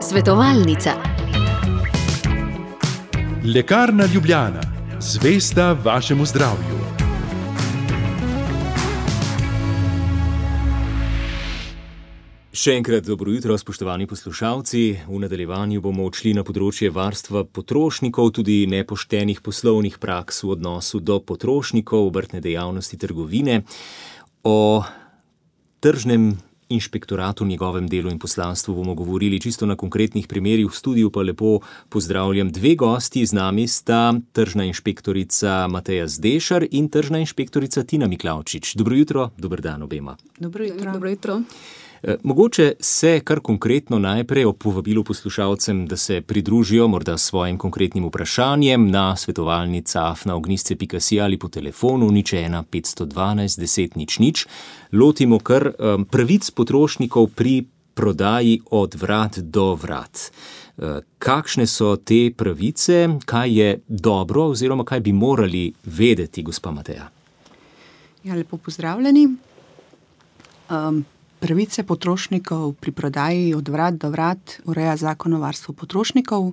Svetovalnica. Lekarna Ljubljana, zvesta vašemu zdravju. Še enkrat dobro jutro, spoštovani poslušalci. V nadaljevanju bomo odšli na področje varstva potrošnikov, tudi nepoštenih poslovnih praks v odnosu do potrošnikov, obrtne dejavnosti trgovine, o tržnem inšpektoratu, njegovem delu in poslanstvu bomo govorili čisto na konkretnih primerih. V studiu pa lepo pozdravljam dve gosti, z nami sta tržna inšpektorica Mateja Zdešar in tržna inšpektorica Tina Miklavčič. Dobro jutro, dober dan obema. Dobro jutro. Dobro jutro. Eh, mogoče se kar konkretno najprej ob povabilu poslušalcem, da se pridružijo morda svojim konkretnim vprašanjem na svetovalnica afnaognisce.si ali po telefonu nič 1 512 10 nič nič. Lotimo kar um, pravic potrošnikov pri prodaji od vrat do vrat. Eh, kakšne so te pravice, kaj je dobro, oziroma kaj bi morali vedeti, gospa Mateja? Ja, lepo pozdravljeni. Um, Pravice potrošnikov pri prodaji od vrat do vrat ureja zakon o varstvu potrošnikov.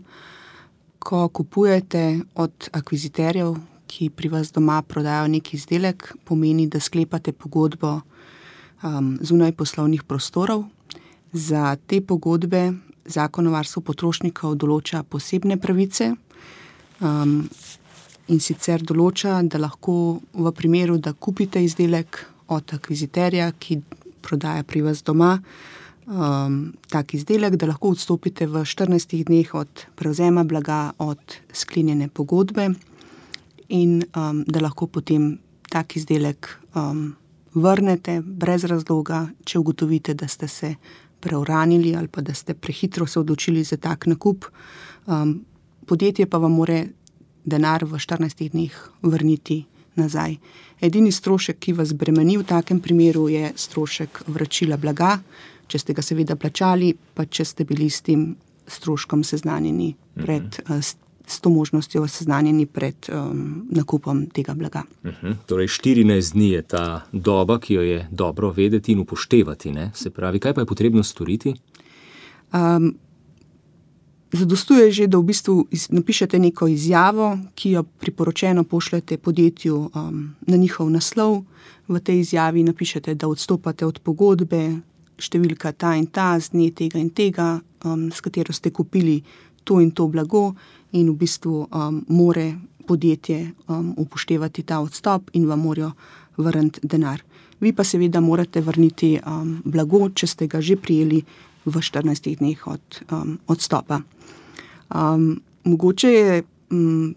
Ko kupujete od akviziterjev, ki pri vas doma prodajo neki izdelek, pomeni, da sklepate pogodbo um, zunaj poslovnih prostorov. Za te pogodbe zakon o varstvu potrošnikov določa posebne pravice. Um, in sicer določa, da lahko v primeru, da kupite izdelek od akviziterja, ki prodaja pri vas doma um, tak izdelek, da lahko odstopite v 14 dneh od prevzema blaga, od sklenjene pogodbe, in um, da lahko potem tak izdelek um, vrnete brez razloga, če ugotovite, da ste se preuranili ali pa da ste prehitro se odločili za tak nakup. Um, podjetje pa vam more denar v 14 dneh vrniti nazaj. Edini strošek, ki vas bremeni v takem primeru, je strošek vračila blaga, če ste ga seveda plačali, pa če ste bili s tem stroškom seznanjeni pred. Uh -huh. S to možnostjo seznanjeni pred um, nakupom tega blaga. Uh -huh. Torej, 14 dni je ta doba, ki jo je dobro vedeti in upoštevati. Ne? Se pravi, kaj pa je potrebno storiti? Um, Zadostuje že, da v bistvu napišete neko izjavo, ki jo priporočeno pošljete podjetju um, na njihov naslov. V tej izjavi napišete, da odstopate od pogodbe, številka ta in ta, z dne tega in tega, um, s katero ste kupili to in to blago, in v bistvu um, more podjetje um, upoštevati ta odstop in vam morajo vrniti denar. Vi pa seveda morate vrniti um, blago, če ste ga že prijeli v 14 dneh od um, odstopa. Um, mogoče je um,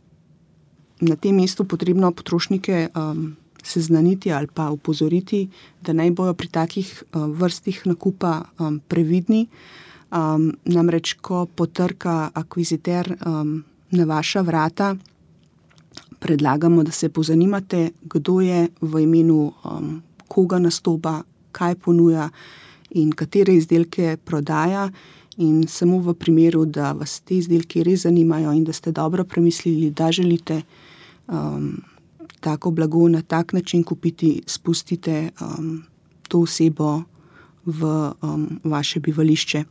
na tem mestu potrebno potrošnike um, seznaniti ali pa upozoriti, da naj bojo pri takih um, vrstih nakupa um, previdni. Um, namreč, ko potrka akviziter um, na vaša vrata, predlagamo, da se pozanimate, kdo je v imenu um, koga nastopa, kaj ponuja in katere izdelke prodaja. In samo v primeru, da vas te izdelki res zanimajo in da ste dobro premislili, da želite um, tako blago na tak način kupiti, spustite um, to osebo v um, vaše bivališče.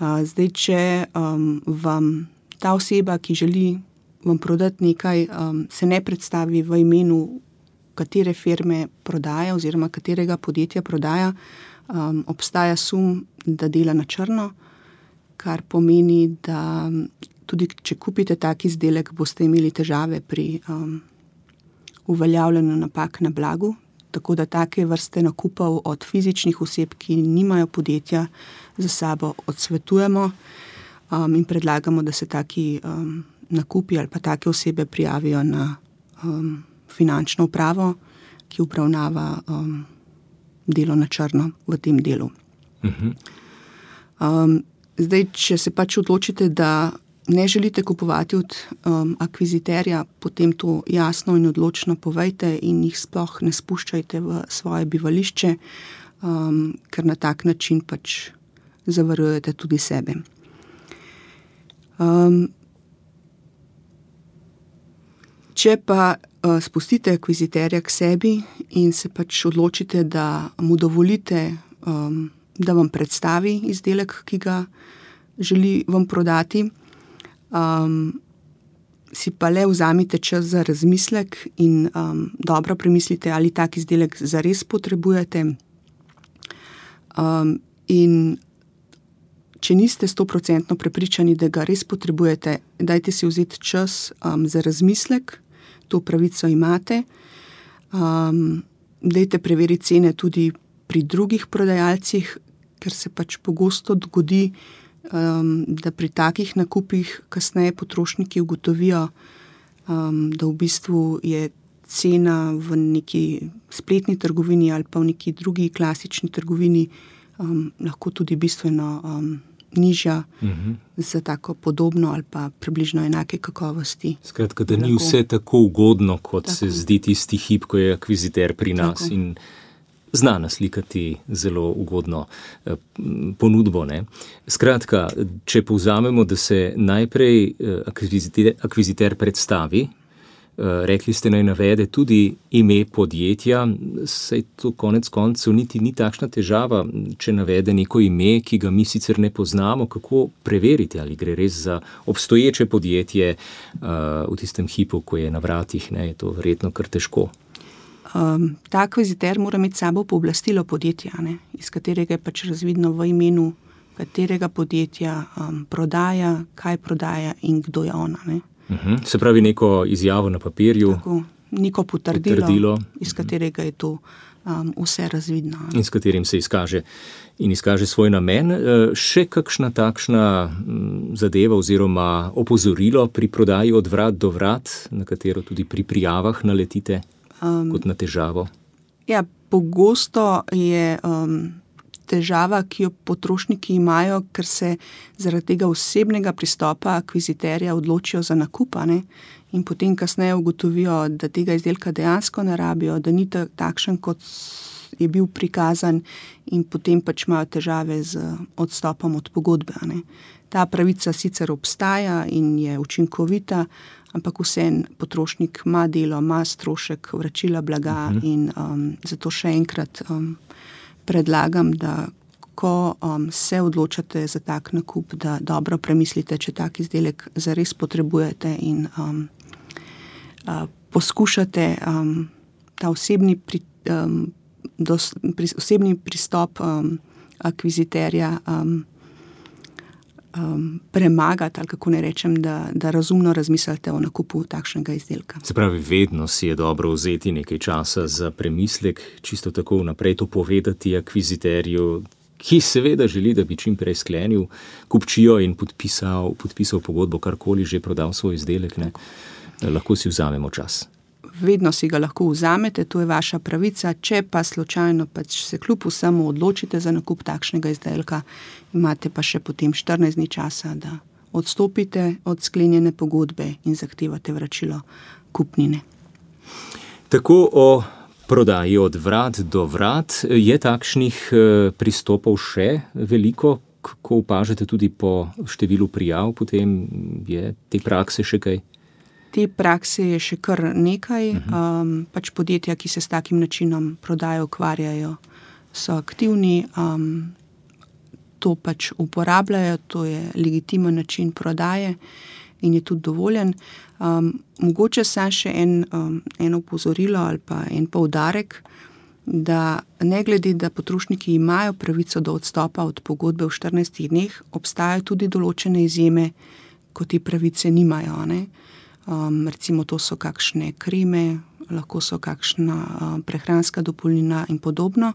Uh, zdaj, če um, vam ta oseba, ki želi vam prodati nekaj, um, se ne predstavi v imenu katere firme prodaja oziroma katerega podjetja prodaja um, obstaja sum, da dela na črno, kar pomeni, da tudi če kupite tak izdelek, boste imeli težave pri um, uveljavljanju napak na blagu. Tako da take vrste nakupov od fizičnih oseb, ki nimajo podjetja za sabo, odsvetujemo um, in predlagamo, da se taki um, nakupi ali pa take osebe prijavijo na um, finančno upravo, ki upravnava um, delo na črno v tem delu. Um, zdaj, če se pač odločite, da ne želite kupovati od um, akviziterja, potem to jasno in odločno povejte, in jih sploh ne spuščajte v svoje bivališče, um, ker na tak način pač zavarujete tudi sebe. Um, če pa uh, spustite akviziterja k sebi in se pač odločite, da mu dovolite, um, da vam predstavi izdelek, ki ga želi vam prodati. Um, si pa le vzamite čas za razmislek in um, dobro premislite, ali tak izdelek zares potrebujete. Um, in če niste stoprocentno prepričani, da ga res potrebujete, dajte si vzeti čas um, za razmislek, to pravico imate. Um, dajte preveriti cene tudi pri drugih prodajalcih, ker se pač pogosto zgodi, um, da pri takih nakupih kasneje potrošniki ugotovijo, um, da v bistvu je cena v neki spletni trgovini ali pa v neki drugi klasični trgovini um, lahko tudi bistveno um, nižja uh. -huh. za tako podobno ali pa približno enake kakovosti. Skratka, da ni vse tako ugodno, kot tako. se zdi tisti hip, ko je akviziter pri nas. Tako zna naslikati zelo ugodno eh, ponudbo. Ne? Skratka, če povzamemo, da se najprej eh, akviziter, akviziter predstavi, eh, rekli ste naj navede tudi ime podjetja, saj to konec koncev niti ni takšna težava, če navede neko ime, ki ga mi sicer ne poznamo, kako preveriti, ali gre res za obstoječe podjetje v tistem hipu, ko je na vratih, ne? je to verjetno kar težko um, ta akviziter mora imeti sabo pooblastilo podjetja, ne, iz katerega je pač razvidno v imenu, katerega podjetja um, prodaja, kaj prodaja in kdo je ona. Uh mhm. -huh. Se pravi, neko izjavo na papirju. Tako, neko potrdilo, potrdilo. iz katerega je to um, vse razvidno. In s katerim se izkaže. In izkaže svoj namen. E, še kakšna takšna zadeva oziroma opozorilo pri prodaji od vrat do vrat, na katero tudi pri prijavah naletite? Um, kot na težavo? Ja, pogosto je um, težava, ki jo potrošniki imajo, ker se zaradi tega osebnega pristopa akviziterja odločijo za nakupane in potem kasneje ugotovijo, da tega izdelka dejansko ne rabijo, da ni takšen, kot je bil prikazan, in potem pač imajo težave z odstopom od pogodbe. Ta pravica sicer obstaja in je učinkovita, ampak vsem potrošnik ima delo, ima strošek vračila blaga. Uh mhm. -huh. in, um, zato še enkrat um, predlagam, da ko um, se odločate za tak nakup, da dobro premislite, če tak izdelek zares potrebujete in um, uh, poskušate um, ta osebni, pri, um, dos, pri, osebni pristop um, akviziterja. Um, um, premagati, ali kako ne rečem, da, da razumno razmislite o nakupu takšnega izdelka. Se pravi, vedno si je dobro vzeti nekaj časa za premislek, čisto tako vnaprej to povedati akviziterju. Ki seveda želi, da bi čim prej sklenil kupčijo in podpisal, podpisal pogodbo, karkoli že prodal svoj izdelek, ne, lahko si vzamemo čas vedno si ga lahko vzamete, to je vaša pravica. Če pa slučajno pač se kljub vsemu odločite za nakup takšnega izdelka, imate pa še potem 14 dni časa, da odstopite od sklenjene pogodbe in zahtevate vračilo kupnine. Tako o prodaji od vrat do vrat je takšnih eh, pristopov še veliko. Ko opažate tudi po številu prijav, potem je te prakse še kaj? Te prakse je še kar nekaj, um, pač podjetja, ki se s takim načinom prodaje ukvarjajo, so aktivni, um, to pač uporabljajo, to je legitimen način prodaje in je tudi dovoljen. Um, mogoče se še en, um, eno upozorilo ali pa en poudarek, da ne glede, da potrošniki imajo pravico do odstopa od pogodbe v 14 dneh, obstajajo tudi določene izjeme, ko te pravice nimajo. Ne? Um, recimo, to so kakšne kreme, lahko so kakšna um, prehranska dopolnila in podobno,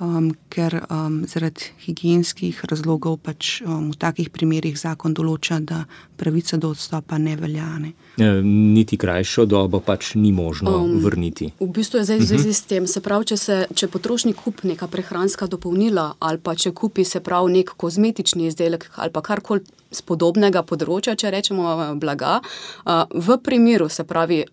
um, ker um, zaradi higijenskih razlogov pač um, v takih primerih zakon določa, da pravica do odstopa ne velja. Ne. Ja, niti krajšo dobo pač ni možno um, vrniti. V bistvu je zdaj v zvezi s tem, se pravi, če, se, če potrošnik kupi neka prehranska dopolnila ali pa če kupi se pravi nek kozmetični izdelek ali pa karkoli spodobnega področja, če rečemo, eh, blaga. Eh, v primeru, se pravi,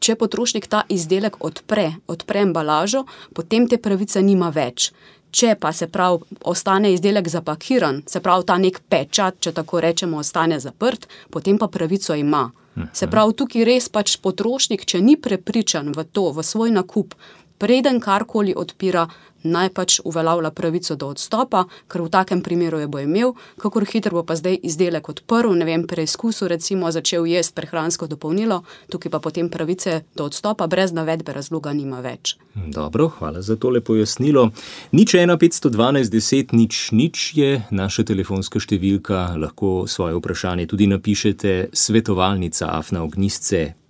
če potrošnik ta izdelek odpre, odpre embalažo, potem te pravice nima več. Če pa se pravi, ostane izdelek zapakiran, se pravi, ta nek pečat, če tako rečemo, ostane zaprt, potem pa pravico ima. Se pravi, tukaj res pač potrošnik, če ni prepričan v to, v svoj nakup, preden karkoli odpira, naj pač uveljavlja pravico do odstopa, ker v takem primeru jo bo imel, kako hitro bo pa zdaj izdelek odprl, ne vem, preizkusu, recimo začel jesti prehransko dopolnilo, tukaj pa potem pravice do odstopa brez navedbe razloga nima več. Dobro, hvala za tole pojasnilo. Nič 1, 512, 10, nič, nič je naša telefonska številka, lahko svoje vprašanje tudi napišete svetovalnica afna ognistce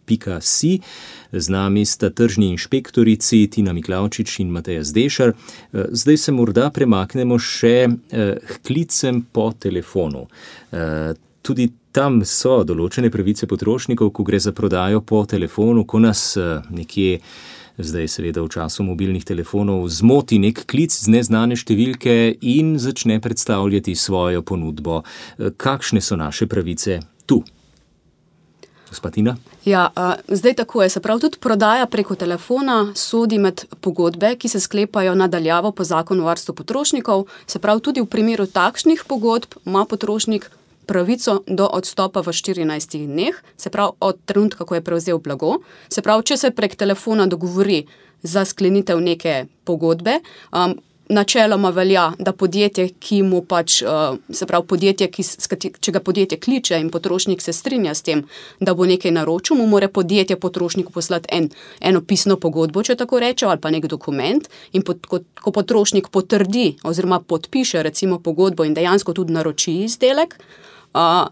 si. Z nami sta tržni inšpektorici Tina Miklavčič in Mateja Zdešar. Eh, zdaj se morda premaknemo še eh, k klicem po telefonu. Eh, tudi tam so določene pravice potrošnikov, ko gre za prodajo po telefonu, ko nas nekje. Zdaj, seveda, v času mobilnih telefonov zmoti nek klic z neznane številke in začne predstavljati svojo ponudbo. Kakšne so naše pravice tu? Gospodina? Ja, uh, zdaj tako je. Se pravi, tudi prodaja preko telefona sodi med pogodbe, ki se sklepajo nadaljavo po zakonu o varstvu potrošnikov. Se pravi, tudi v primeru takšnih pogodb ima potrošnik pravico do odstopa v 14 dneh, se pravi, od trenutka, ko je prevzel blago. Se pravi, če se prek telefona dogovori za sklenitev neke pogodbe, um, načeloma velja, da podjetje, ki mu pač, uh, se pravi, podjetje, ki, če ga podjetje kliče in potrošnik se strinja s tem, da bo nekaj naročil, mu mora podjetje potrošniku poslati en, eno pisno pogodbo, če tako reče, ali pa nek dokument. In pot, ko, ko potrošnik potrdi oziroma podpiše recimo pogodbo in dejansko tudi naroči izdelek. Uh,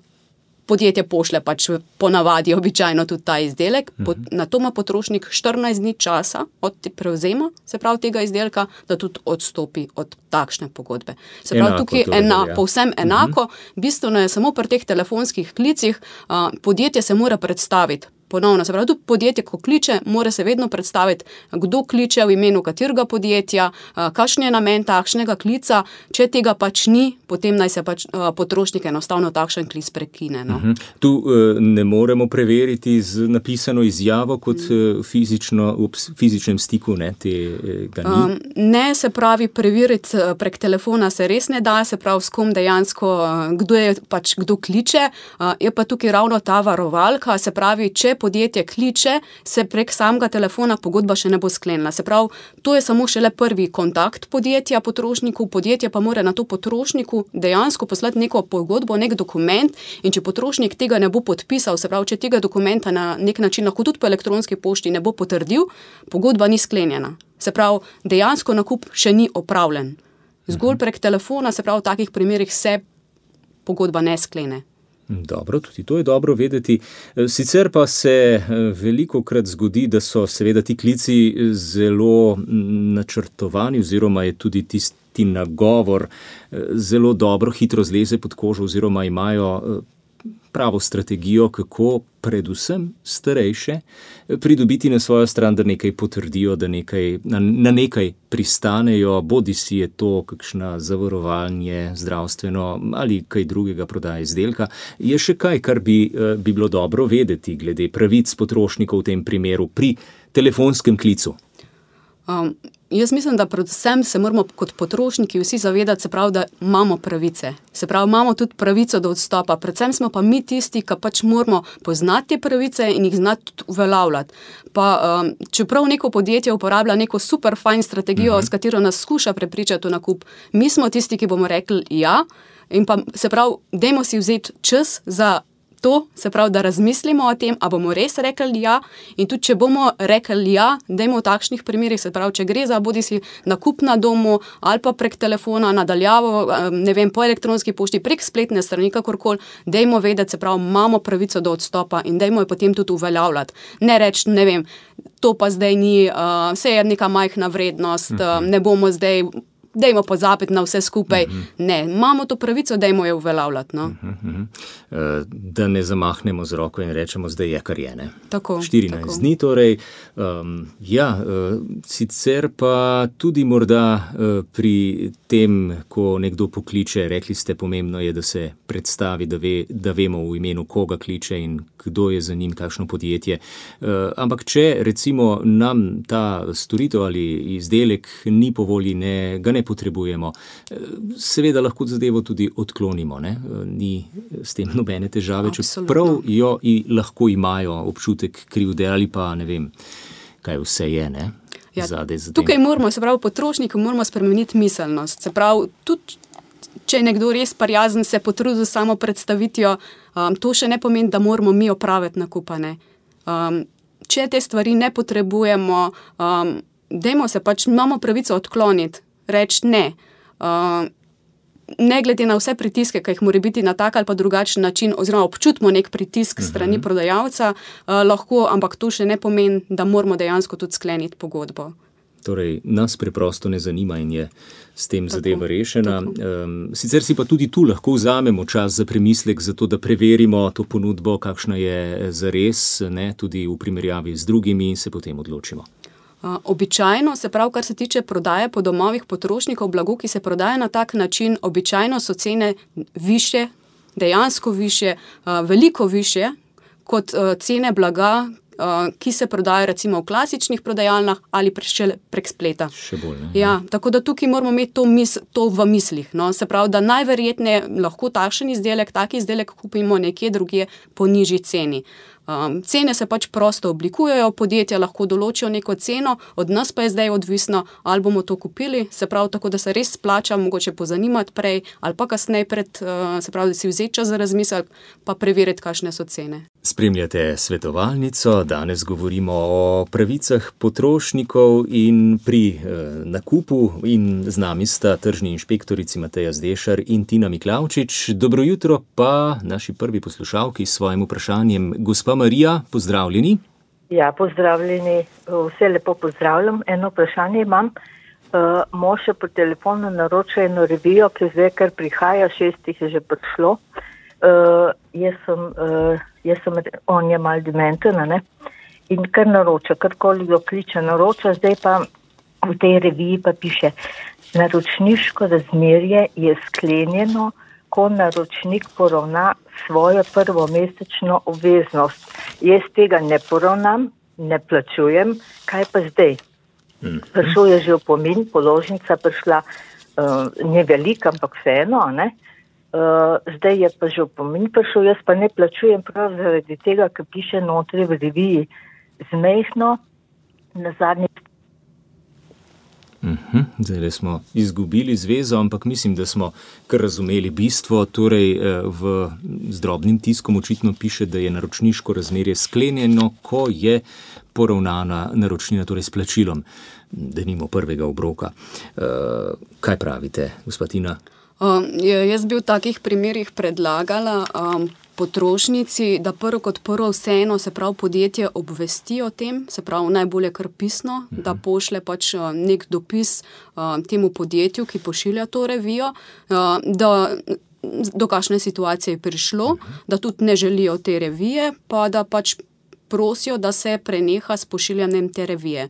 podjetje pošle pač ponavadi običajno tudi ta izdelek, uh -huh. na to ima potrošnik 14 dni časa od prevzema, se pravi tega izdelka, da tudi odstopi od takšne pogodbe. Se pravi, enako tukaj je ena, ja. povsem enako, uh -huh. bistveno je samo pri teh telefonskih klicih, uh, podjetje se mora predstaviti ponovno. Se pravi, tudi podjetje, ko kliče, mora se vedno predstaviti, kdo kliče v imenu katerega podjetja, kakšen je namen takšnega klica. Če tega pač ni, potem naj se pač potrošnik enostavno takšen klic prekine. No. Uh mhm. -huh. Tu uh, ne moremo preveriti z napisano izjavo, kot uh, fizično, v fizičnem stiku. Ne, um, ne, se pravi, preveriti prek telefona se res ne da, se pravi, s kom dejansko, kdo je pač kdo kliče. Je pa tukaj ravno ta varovalka, se pravi, če podjetje kliče, se prek samega telefona pogodba še ne bo sklenila. Se pravi, to je samo šele prvi kontakt podjetja potrošniku, podjetje pa mora na to potrošniku dejansko poslati neko pogodbo, nek dokument in če potrošnik tega ne bo podpisal, se pravi, če tega dokumenta na nek način lahko tudi po elektronski pošti ne bo potrdil, pogodba ni sklenjena. Se pravi, dejansko nakup še ni opravljen. Zgolj prek telefona, se pravi, v takih primerih se pogodba ne sklene. Dobro, tudi to je dobro vedeti. Sicer pa se e, veliko krat zgodi, da so seveda ti klici zelo načrtovani, oziroma je tudi tisti nagovor e, zelo dobro, hitro zleze pod kožo, oziroma imajo pravo strategijo, kako predvsem starejše pridobiti na svojo stran, da nekaj potrdijo, da nekaj, na, na nekaj pristanejo, bodi si je to kakšno zavarovanje, zdravstveno ali kaj drugega prodaja izdelka. Je še kaj, kar bi, eh, bi bilo dobro vedeti glede pravic potrošnikov v tem primeru pri telefonskem klicu? Um, jaz mislim, da predvsem se moramo kot potrošniki vsi zavedati, pravi, da imamo pravice. Se pravi, imamo tudi pravico do odstopa. Predvsem smo pa mi tisti, ki pač moramo poznati te pravice in jih znati tudi uveljavljati. Pa, um, čeprav neko podjetje uporablja neko super fajn strategijo, uh mhm. -huh. s katero nas skuša prepričati v nakup, mi smo tisti, ki bomo rekli ja. In pa se pravi, dajmo si vzeti čas za to, se pravi, da razmislimo o tem, ali bomo res rekli ja. In tudi, če bomo rekli ja, da je v takšnih primerih, se pravi, če gre za bodi si nakup na domu ali pa prek telefona, nadaljavo, ne vem, po elektronski pošti, prek spletne strani, kakorkoli, dajmo vedeti, se pravi, imamo pravico do odstopa in dajmo jo potem tudi uveljavljati. Ne reči, ne vem. To pa zdaj ni, uh, vse je neka majhna vrednost, uh, ne bomo zdaj dajmo pozabiti na vse skupaj. Uh mhm. -huh. Ne, imamo to pravico, da jim jo uveljavljati. No? Uh -huh. uh, da ne zamahnemo z roko in rečemo, da je kar je. Ne? Tako, 14 tako. dni. Torej, um, ja, uh, sicer pa tudi morda uh, pri tem, ko nekdo pokliče, rekli ste, pomembno je, da se predstavi, da, ve, da vemo v imenu koga kliče in kdo je za njim, kakšno podjetje. Uh, ampak če recimo nam ta storitev ali izdelek ni po volji, ne, ga ne potrebujemo. Seveda lahko zadevo tudi odklonimo, ne? ni s tem nobene težave, čeprav jo lahko imajo občutek krivde ali pa ne vem, kaj vse je. Ne? ja, zadaj za tukaj moramo, se pravi, potrošniki moramo spremeniti miselnost. Se pravi, tudi če je nekdo res prijazen, se potrudi samo predstavitijo, um, to še ne pomeni, da moramo mi opraviti nakupane. Um, če te stvari ne potrebujemo, um, dajmo se pač, imamo pravico odkloniti, reči ne. Um, Ne glede na vse pritiske, ki jih mora biti na tak ali pa drugačen način, oziroma občutimo nek pritisk strani uh mhm. -huh. prodajalca, uh, lahko, ampak to še ne pomeni, da moramo dejansko tudi skleniti pogodbo. Torej, nas preprosto ne zanima in je s tem tako, zadeva rešena. Um, sicer si pa tudi tu lahko vzamemo čas za premislek, zato da preverimo to ponudbo, kakšna je za res, ne, tudi v primerjavi z drugimi in se potem odločimo. Običajno, se pravi, kar se tiče prodaje po domovih potrošnikov, blago, ki se prodaja na tak način, običajno so cene više, dejansko više, veliko više kot cene blaga, ki se prodajajo recimo v klasičnih prodajalnah ali prek spleta. Bolj, ja, tako da tukaj moramo imeti to, mis, to v mislih. No? Se pravi, da najverjetneje lahko takšen izdelek, tak izdelek kupimo nekje drugje po nižji ceni. Um, cene se pač prosto oblikujejo, podjetja lahko določijo neko ceno, od nas pa je zdaj odvisno, ali bomo to kupili. Se pravi, tako da se res splača, mogoče pozanimati prej ali pa kasneje, pred, uh, se pravi, da si vzeti čas za razmislek, pa preveriti, kakšne so cene. Spremljate svetovalnico, danes govorimo o pravicah potrošnikov in pri eh, nakupu, in z nami sta tržni inšpektorici Mateja Zdešar in Tina Miklavčič. Dobro jutro pa naši prvi poslušalki s svojim vprašanjem, gospa Marija, pozdravljeni. Ja, pozdravljeni, vse lepo pozdravljam. Eno vprašanje imam. Uh, Mož je po telefonu naročil eno revijo, ki zdaj kar prihaja, šestih je že prišlo. Uh, jaz sem, uh, jaz sem, on je mal dementen, ne? In kar naroča, karkoli ga kliče naroča, zdaj pa v tej reviji pa piše, naročniško razmerje je sklenjeno, ko naročnik poravna svojo prvo mesečno obveznost. Jaz tega ne poravnam, ne plačujem, kaj pa zdaj? Prišel je že opomin, položnica prišla, uh, ne velika, ampak vseeno, ne? Uh, zdaj je pa že opomin prišel, jaz pa ne plačujem prav zaradi tega, ker piše notri v reviji zmehno na zadnji Uh -huh. Zdaj smo izgubili zvezo, ampak mislim, da smo kar razumeli bistvo. Torej, eh, v zdrobnim tiskom očitno piše, da je naročniško razmerje sklenjeno, ko je poravnana naročnina, torej s plačilom, da nimo prvega obroka. Uh, kaj pravite, gospodina? Um, jaz bi v takih primerih predlagala. Um, potrošnici, da prvo kot prvo vseeno, se pravi, podjetje obvesti o tem, se pravi, najbolje kar pisno, mhm. da pošle pač eh, nek dopis uh, temu podjetju, ki pošilja to revijo, uh, da do kakšne situacije je prišlo, mhm. da tudi ne želijo te revije, pa da pač prosijo, da se preneha s pošiljanjem te revije.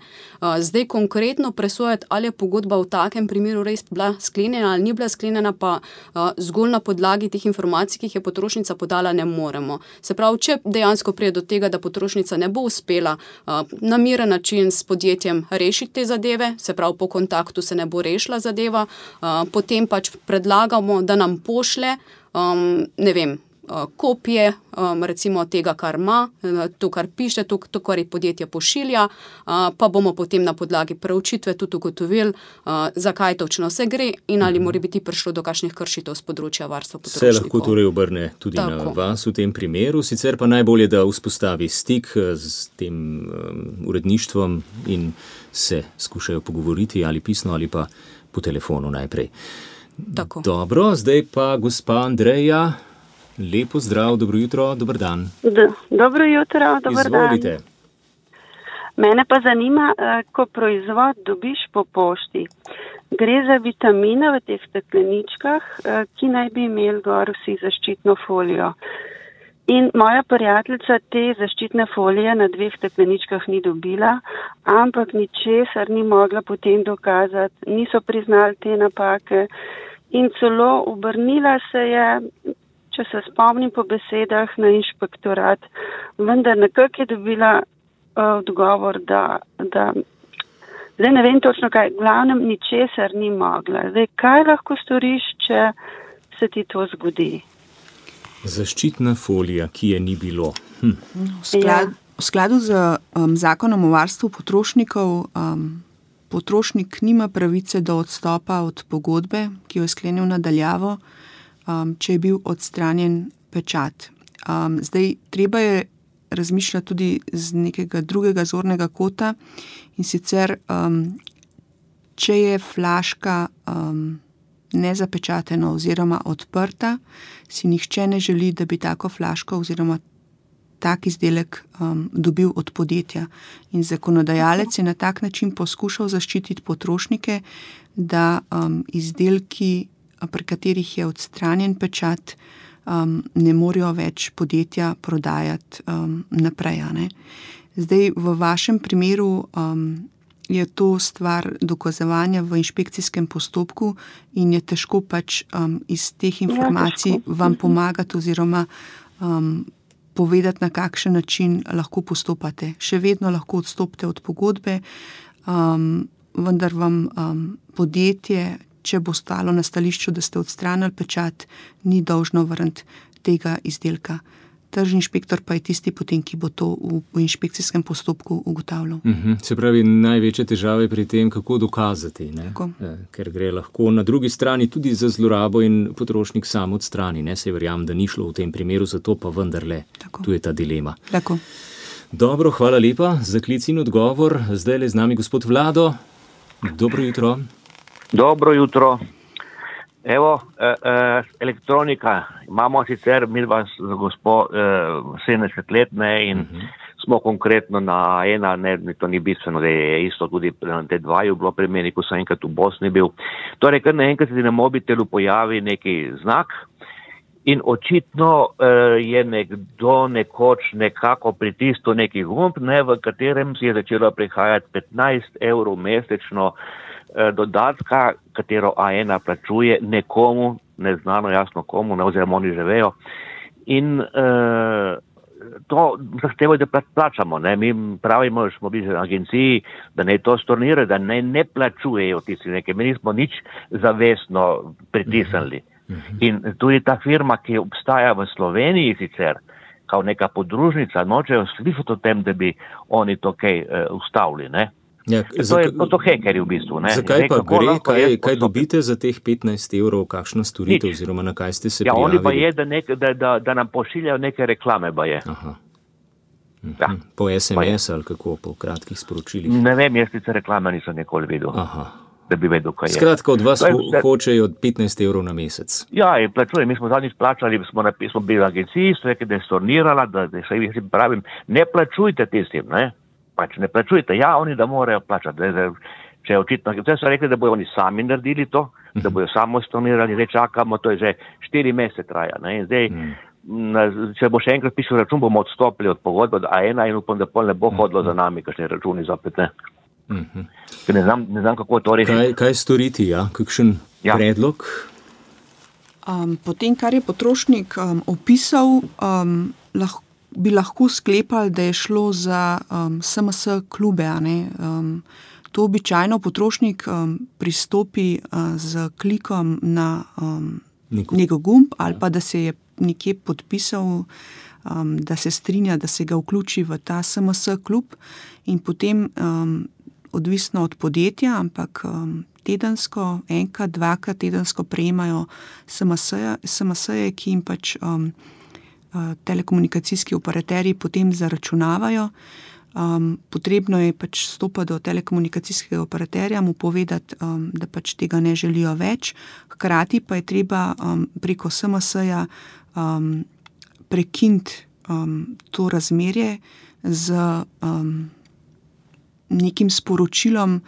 Zdaj, konkretno presojati, ali je pogodba v takem primeru res bila sklenjena ali ni bila sklenjena, pa zgolj na podlagi teh informacij, ki jih je potrošnica podala, ne moremo. Se pravi, če dejansko prije do tega, da potrošnica ne bo uspela na miren način s podjetjem rešiti te zadeve, se pravi, po kontaktu se ne bo rešila zadeva, potem pač predlagamo, da nam pošle. Um, ne vem, kopije um, recimo tega, kar ima, eh, to, kar piše, to, to kar je podjetje pošilja, uh, pa bomo potem na podlagi preučitve tudi ugotovili, uh, zakaj točno se gre in ali mhm. mora biti prišlo do kakšnih kršitev z področja varstva potrošnikov. Se lahko torej obrne tudi Tako. na vas v tem primeru, sicer pa najbolje, da vzpostavi stik z tem um, uredništvom in se skušajo pogovoriti ali pisno ali pa po telefonu najprej. Tako. Dobro, zdaj pa gospa Andreja. Lepo zdrav, dobro jutro, dober dan. D dobro jutro, dober Izvolite. dan. Mene pa zanima, eh, ko proizvod dobiš po pošti. Gre za vitamine v teh stekleničkah, eh, ki naj bi imeli gor vsi zaščitno folijo. In moja prijateljica te zaščitne folije na dveh stekleničkah ni dobila, ampak ničesar ni mogla potem dokazati, niso priznali te napake in celo obrnila se je če se spomnim po besedah na inšpektorat, vendar nekako je dobila uh, odgovor, da, da zdaj ne vem točno kaj, glavnem ničesar ni mogla. Zdaj, kaj lahko storiš, če se ti to zgodi? Zaščitna folija, ki je ni bilo. Hm. V, sklad, ja. v skladu z um, zakonom o varstvu potrošnikov um, potrošnik nima pravice do odstopa od pogodbe, ki jo je sklenil nadaljavo, um, če je bil odstranjen pečat. Um, zdaj, treba je razmišljati tudi z nekega drugega zornega kota in sicer, um, če je flaška um, nezapečatena oziroma odprta, si nihče ne želi, da bi tako flaško oziroma tak izdelek um, dobil od podjetja. In zakonodajalec je na tak način poskušal zaščititi potrošnike, da um, izdelki, pri katerih je odstranjen pečat, um, ne morejo več podjetja prodajati um, naprej. Zdaj, v vašem primeru um, je to stvar dokazovanja v inšpekcijskem postopku in je težko pač um, iz teh ja, informacij ja, vam mhm. pomagati oziroma um, povedati, na kakšen način lahko postopate. Še vedno lahko odstopite od pogodbe, um, vendar vam um, podjetje, če bo stalo na stališču, da ste odstranili pečat, ni dolžno vrniti tega izdelka. Tržni inšpektor pa je tisti, potem, ki bo to v, v inšpekcijskem postopku ugotavljal. Uh mhm. -huh. Se pravi, največje težave pri tem, kako dokazati, kako? E, ker gre lahko na drugi strani tudi za zlorabo in potrošnik sam odstrani. Ne? Se verjamem, da ni šlo v tem primeru, zato pa vendarle tako. tu je ta dilema. Tako. Dobro, hvala lepa za klic in odgovor. Zdaj le z nami gospod Vlado. Dobro jutro. Dobro jutro. Evo, eh, eh, elektronika. Imamo sicer mi dva z gospod eh, 70 let ne, in uh mhm. -huh. smo konkretno na ena, ne, to ni bistveno, da je isto tudi na te dvaju bilo pri meni, ko sem enkrat v Bosni bil. Torej, kar naenkrat se na mobitelu pojavi neki znak in očitno eh, je nekdo nekoč nekako pritisnil neki gumb, ne, v katerem si je začelo prihajati 15 evrov mesečno. Eh, dodatka, katero A1 plačuje nekomu, neznano jasno komu, ne oziroma oni že vejo. In uh, to zahtevo, da plačamo. Ne? Mi pravimo, da smo bili v agenciji, da ne to stornirajo, da ne, ne plačujejo tisti nekaj. Mi nismo nič zavestno pritisnili. Mhm. In tudi ta firma, ki obstaja v Sloveniji sicer, kao neka podružnica, nočejo slišati o tem, da bi oni to kaj uh, ustavili. Ne? Ja, to je to hekerji v bistvu. Ne? Zakaj Zdaj, pa gre, kaj, kaj dobite za teh 15 evrov, kakšno storitev Nič. oziroma na kaj ste se ja, prijavili? Oni pa je, da, nek, da, da, da nam pošiljajo neke reklame. Mhm. Ja. Po SMS ali kako, po kratkih sporočilih? Ne vem, jaz sicer reklame nisem nikoli videl. Aha. Da bi vedel, kaj je. Skratka, od vas ho hočejo 15 evrov na mesec. Ja, in plačuje. Mi smo zadnjič plačali, smo, smo bili v agenciji, so rekli, da je stornirala, da, da se jih pravim, ne plačujte tistim, ne? Pač ne plačujete, ja, oni da morajo plačati. Zdaj, če je očitno, zdaj so rekli, da bodo oni sami naredili to, da mhm. bodo samo stonirali, zdaj čakamo, to je že štiri mesece traja. Zdaj, mm. na, če bo še enkrat pisal račun, bomo odstopili od pogodbe, a ena in upam, da pol ne bo hodilo za nami, kakšne računi zopet. Ne. Mm -hmm. ne, znam, ne znam, kako to reči. Kaj, kaj storiti, ja? kakšen ja. predlog? Um, potem, kar je potrošnik um, opisal, um, lahko bi lahko sklepali, da je šlo za um, SMS klube. Um, to običajno potrošnik um, pristopi uh, z klikom na um, njegov gumb ali ja. pa da se je nekje podpisal, um, da se strinja, da se ga vključi v ta SMS klub in potem. Um, Odvisno od podjetja, ampak um, tedensko, enkrat, dvakrat tedensko prejemajo SMS-je, SMS ki jim pač um, telekomunikacijski operaterji potem zaračunavajo. Um, potrebno je pač stopiti do telekomunikacijskega operaterja, mu povedati, um, da pač tega ne želijo več, hkrati pa je treba um, preko SMS-ja um, prekiniti um, to razmerje z um, nekim sporočilom,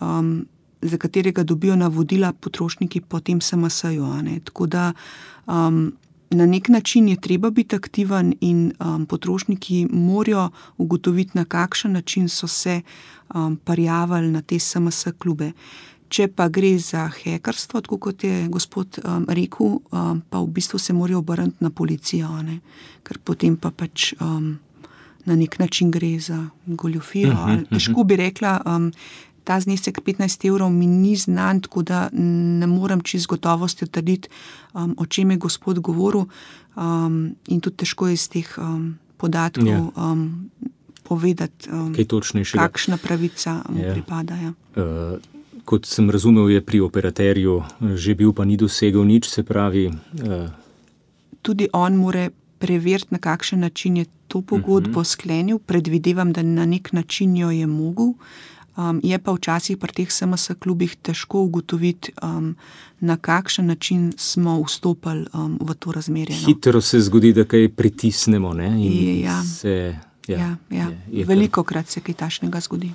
um, za katerega dobijo navodila potrošniki po tem SMS-ju. Tako da um, na nek način je treba biti aktiven, in um, potrošniki morajo ugotoviti, na kakšen način so se um, prijavili na te SMS klube. Če pa gre za hekarstvo, tako kot je gospod um, rekel, um, pa v bistvu se morajo obrniti na policijo, ne? ker potem pa pač. Um, Na nek način gre za goljofijo. Uh -huh, uh -huh. Težko bi rekla, um, ta znesek 15 evrov mi ni znan, tako da ne morem čez gotovost trditi, um, o čem je gospod govoril, um, in tudi težko je iz teh um, podatkov. Ja. Um, povedati, um, kakšna pravica mu ja. pripada. Ja. Uh, kot sem razumel, je pri operaterju že bil, pa ni dosegel nič, se pravi. Uh... Tudi on more preveriti, na kakšen način je to pogodbo uh mhm. -huh. sklenil. Predvidevam, da na nek način jo je mogel. Um, je pa včasih pri teh SMS klubih težko ugotoviti, um, na kakšen način smo vstopili um, v to razmerje. No. Hitro se zgodi, da kaj pritisnemo. Je, ja. se... Ja, ja, ja. Je, je Veliko krat se kaj tašnega zgodi.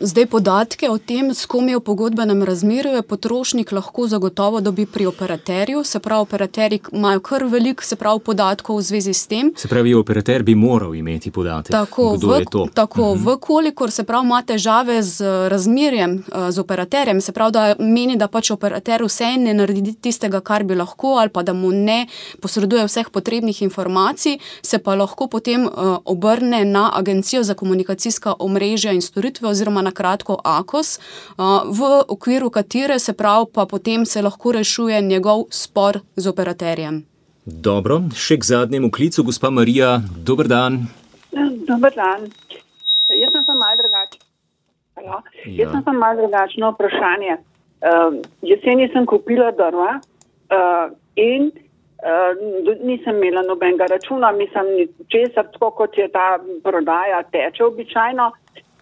Zdaj, podatke o tem, s kom je v pogodbenem razmerju, je potrošnik lahko zagotovo dobi pri operaterju. Se pravi, operaterji imajo kar veliko podatkov v zvezi s tem. Se pravi, operater bi moral imeti podatke. Tako, v, tako uh mhm. -huh. vkolikor se pravi, ima težave z razmerjem eh, z operaterjem, se pravi, da meni, da pač operater vse ne naredi tistega, kar bi lahko, ali pa da mu ne posreduje vseh potrebnih informacij, se pa lahko potem uh, obrne na Agencijo za komunikacijska omrežja in storitve, oziroma na kratko AKOS, v okviru katere se prav pa potem se lahko rešuje njegov spor z operaterjem. Dobro, še k zadnjemu klicu, gospa Marija, dober dan. Dober dan. Jaz sem samo malo drugačen. Ja. Jaz sem samo malo drugačno vprašanje. Uh, jeseni sem kupila drva uh, in Uh, nisem imela nobenega računa, mislim, česar, tako kot je ta prodaja teče običajno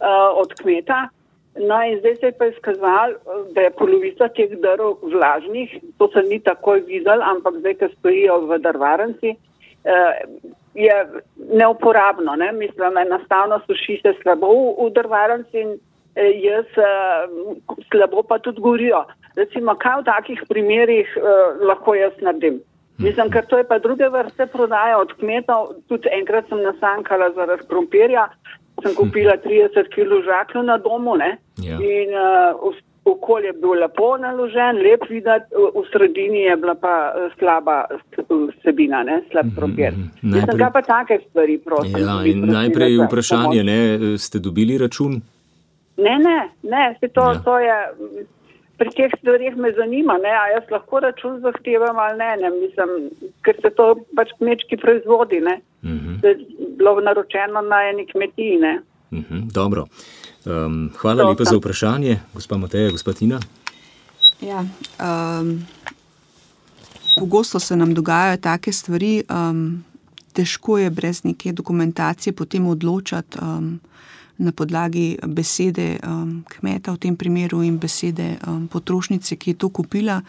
uh, od kmeta. No, in zdaj se je pa izkazalo, da je polovica teh drv vlažnih, to se ni takoj videl, ampak zdaj, ko stojijo v drvarnici, uh, je neuporabno. Ne? Mislim, enostavno suši se slabo v, v drvarnici in eh, jaz uh, slabo pa tudi gorijo. Recimo, kaj v takih primerih uh, lahko jaz naredim? Mislim, ker to je pa druge vrste prodaje od kmetov. Tudi enkrat sem nasankala zaradi krompirja, sem kupila 30 kg žaklju na domu ne? ja. in uh, okolje je bilo lepo naložen, lep videti, v sredini je bila pa eh, slaba vsebina, slab mhm, krompir. Mm -hmm. Mislim, kaj pa take stvari, prosim. Ja, in najprej vprašanje, ne, ste dobili račun? Ne, ne, ne, to, ja. to je pri teh stvarih me zanima, ne, a jaz lahko račun zahtevam ali ne, ne mislim, ker se to pač kmečki proizvodi, ne, uh mhm. -huh. bilo naročeno na eni kmetiji, ne. Uh mhm, -huh, dobro. Um, hvala to, lepa za vprašanje, gospa Mateja, gospa Tina. Ja, um, pogosto se nam dogajajo take stvari, um, težko je brez neke dokumentacije potem odločati, um, na podlagi besede um, kmeta v tem primeru in besede um, potrošnice, ki je to kupila.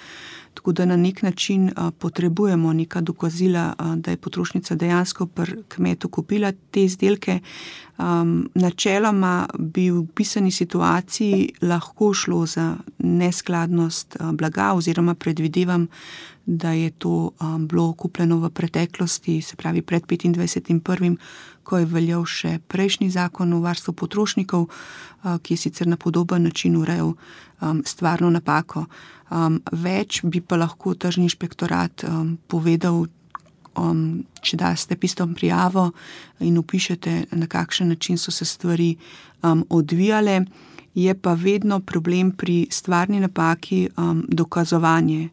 Tako da na nek način uh, potrebujemo neka dokazila, uh, da je potrošnica dejansko pri kmetu kupila te izdelke. Um, načeloma bi v pisani situaciji lahko šlo za neskladnost uh, blaga, oziroma predvidevam, da je to um, bilo kupljeno v preteklosti, se pravi pred 25.1., ko je veljal še prejšnji zakon o varstvu potrošnikov, uh, ki je sicer na podoben način urejal um, stvarno napako. Um, več bi pa lahko tržni inšpektorat um, povedal, um, če daste pistom prijavo in upišete, na kakšen način so se stvari um, odvijale. Je pa vedno problem pri stvarni napaki um, dokazovanje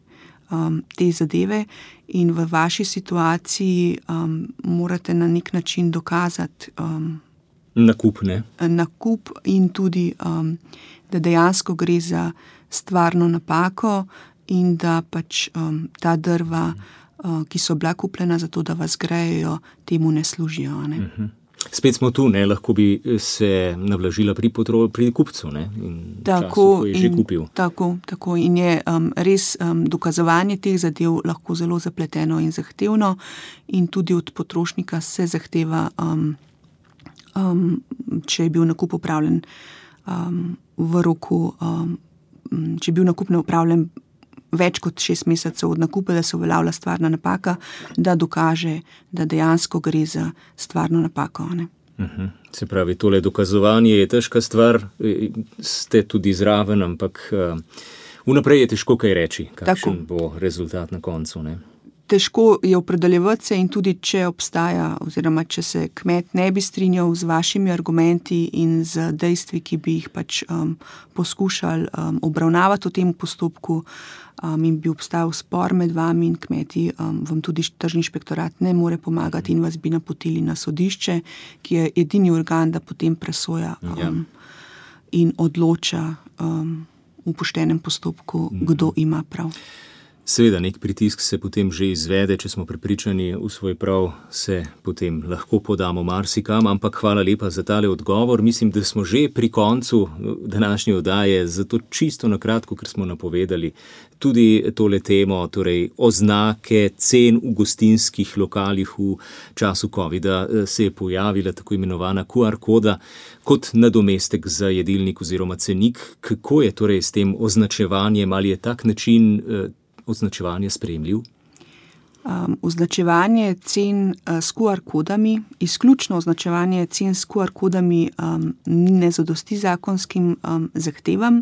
um, te zadeve, in v vaši situaciji um, morate na nek način dokazati. Um, Nakup, nakup in tudi, um, da dejansko gre za stvarno napako, in da pač um, ta drva, uh, ki so bila kupljena za to, da vas grejo, temu ne služijo. Ne? Uh mhm. -huh. Spet smo tu, ne? lahko bi se navlažila pri, potro, pri kupcu. Tako, času, in, tako, tako in je um, res um, dokazovanje teh zadev lahko zelo zapleteno in zahtevno, in tudi od potrošnika se zahteva, um, um, če je bil nakup upravljen um, v roku, um, če je bil nakup upravljen več kot šest mesecev od nakupa, da se uveljavlja stvarna napaka, da dokaže, da dejansko gre za stvarno napako. Uh mhm. -huh. Se pravi, tole dokazovanje je težka stvar, ste tudi zraven, ampak uh, vnaprej je težko kaj reči, kakšen Tako. bo rezultat na koncu. Ne? Težko je opredeljevati se in tudi, če obstaja, oziroma če se kmet ne bi strinjal z vašimi argumenti in z dejstvi, ki bi jih pač um, poskušali um, obravnavati v tem postopku, um, in bi obstajal spor med vami in kmeti, um, vam tudi tržni inšpektorat ne more pomagati in vas bi napotili na sodišče, ki je edini organ, da potem presoja um, ja. in odloča um, v poštenem postopku, kdo ima prav. Seveda, nek pritisk se potem že izvede, če smo prepričani v svoj prav, se potem lahko podamo marsikam, ampak hvala lepa za tale odgovor. Mislim, da smo že pri koncu današnje oddaje, zato čisto na kratko, ker smo napovedali tudi tole temo, torej oznake cen v gostinskih lokalih v času COVID-a se je pojavila tako imenovana QR koda kot nadomestek za jedilnik oziroma cenik. Kako je torej s tem označevanjem, ali je tak način označevanje sprejemljiv? Um, označevanje cen uh, s QR kodami, izključno označevanje cen s QR kodami, um, ne zadosti zakonskim um, zahtevam.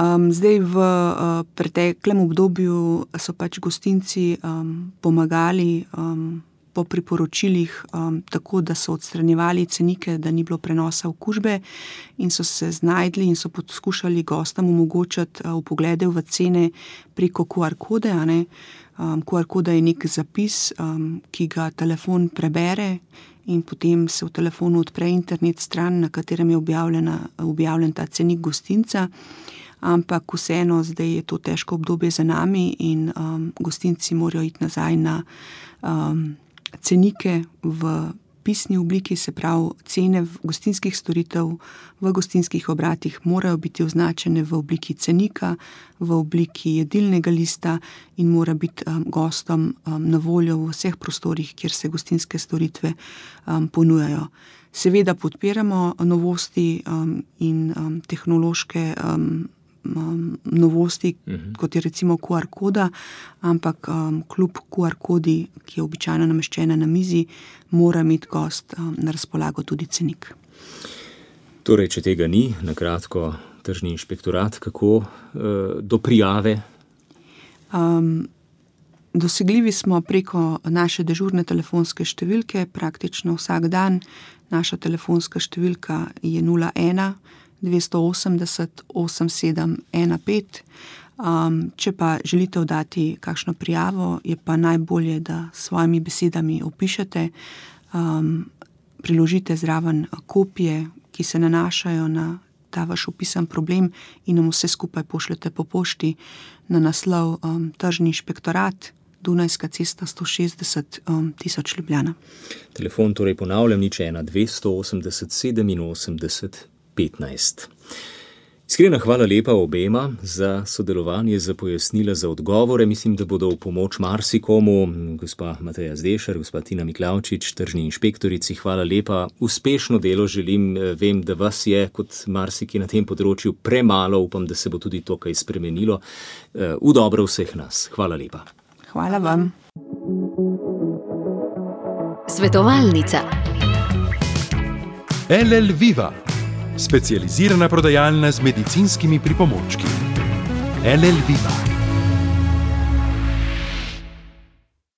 Um, zdaj, v uh, preteklem obdobju so pač gostinci um, pomagali um, po priporočilih, um, tako da so odstranjevali cenike, da ni bilo prenosa okužbe, in so se znašli in so poskušali gostom omogočiti uh, poglede v cene preko QR kode. Um, QR koda je nek zapis, um, ki ga telefon prebere. In potem se v telefonu odpre internet stran, na katerem je objavljen ta cenik gostinca. Ampak vseeno, zdaj je to težko obdobje za nami, in um, gostinci morajo iti nazaj na um, cenike v pisni obliki, se pravi, cene gostinskih storitev v gostinskih obratih morajo biti označene v obliki cenika, v obliki jedilnega lista in mora biti um, gostom um, na voljo v vseh prostorih, kjer se gostinske storitve um, ponujajo. Seveda podpiramo novosti um, in um, tehnološke. Um, um, novosti, uh mhm. -huh. kot je recimo QR koda, ampak um, kljub QR kodi, ki je običajno nameščena na mizi, mora imeti gost um, na razpolago tudi cenik. Torej, če tega ni, na kratko, tržni inšpektorat, kako uh, do prijave? Um, dosegljivi smo preko naše dežurne telefonske številke, praktično vsak dan. Naša telefonska številka je 01. 280 8715. Um, če pa želite oddati kakšno prijavo, je pa najbolje, da s svojimi besedami opišete, um, priložite zraven kopije, ki se nanašajo na ta vaš opisan problem, in nam vse skupaj pošljete po pošti na naslov um, Tržni inšpektorat. Dunajska cesta 160 um, tisoč Ljubljana. Telefon torej ponavljam, nič ena 280 87 15. Iskrena hvala lepa obema za sodelovanje, za pojasnila, za odgovore. Mislim, da bodo v pomoč marsikomu, gospa Mateja Zdešar, gospa Tina Miklavčič, tržni inšpektorici. Hvala lepa, uspešno delo želim. Vem, da vas je, kot marsiki na tem področju, premalo. Upam, da se bo tudi to kaj spremenilo. V dobro vseh nas. Hvala lepa. Hvala vam. Svetovalnica. LL Viva specializirana prodajalna z medicinskimi pripomočki. LL Viva.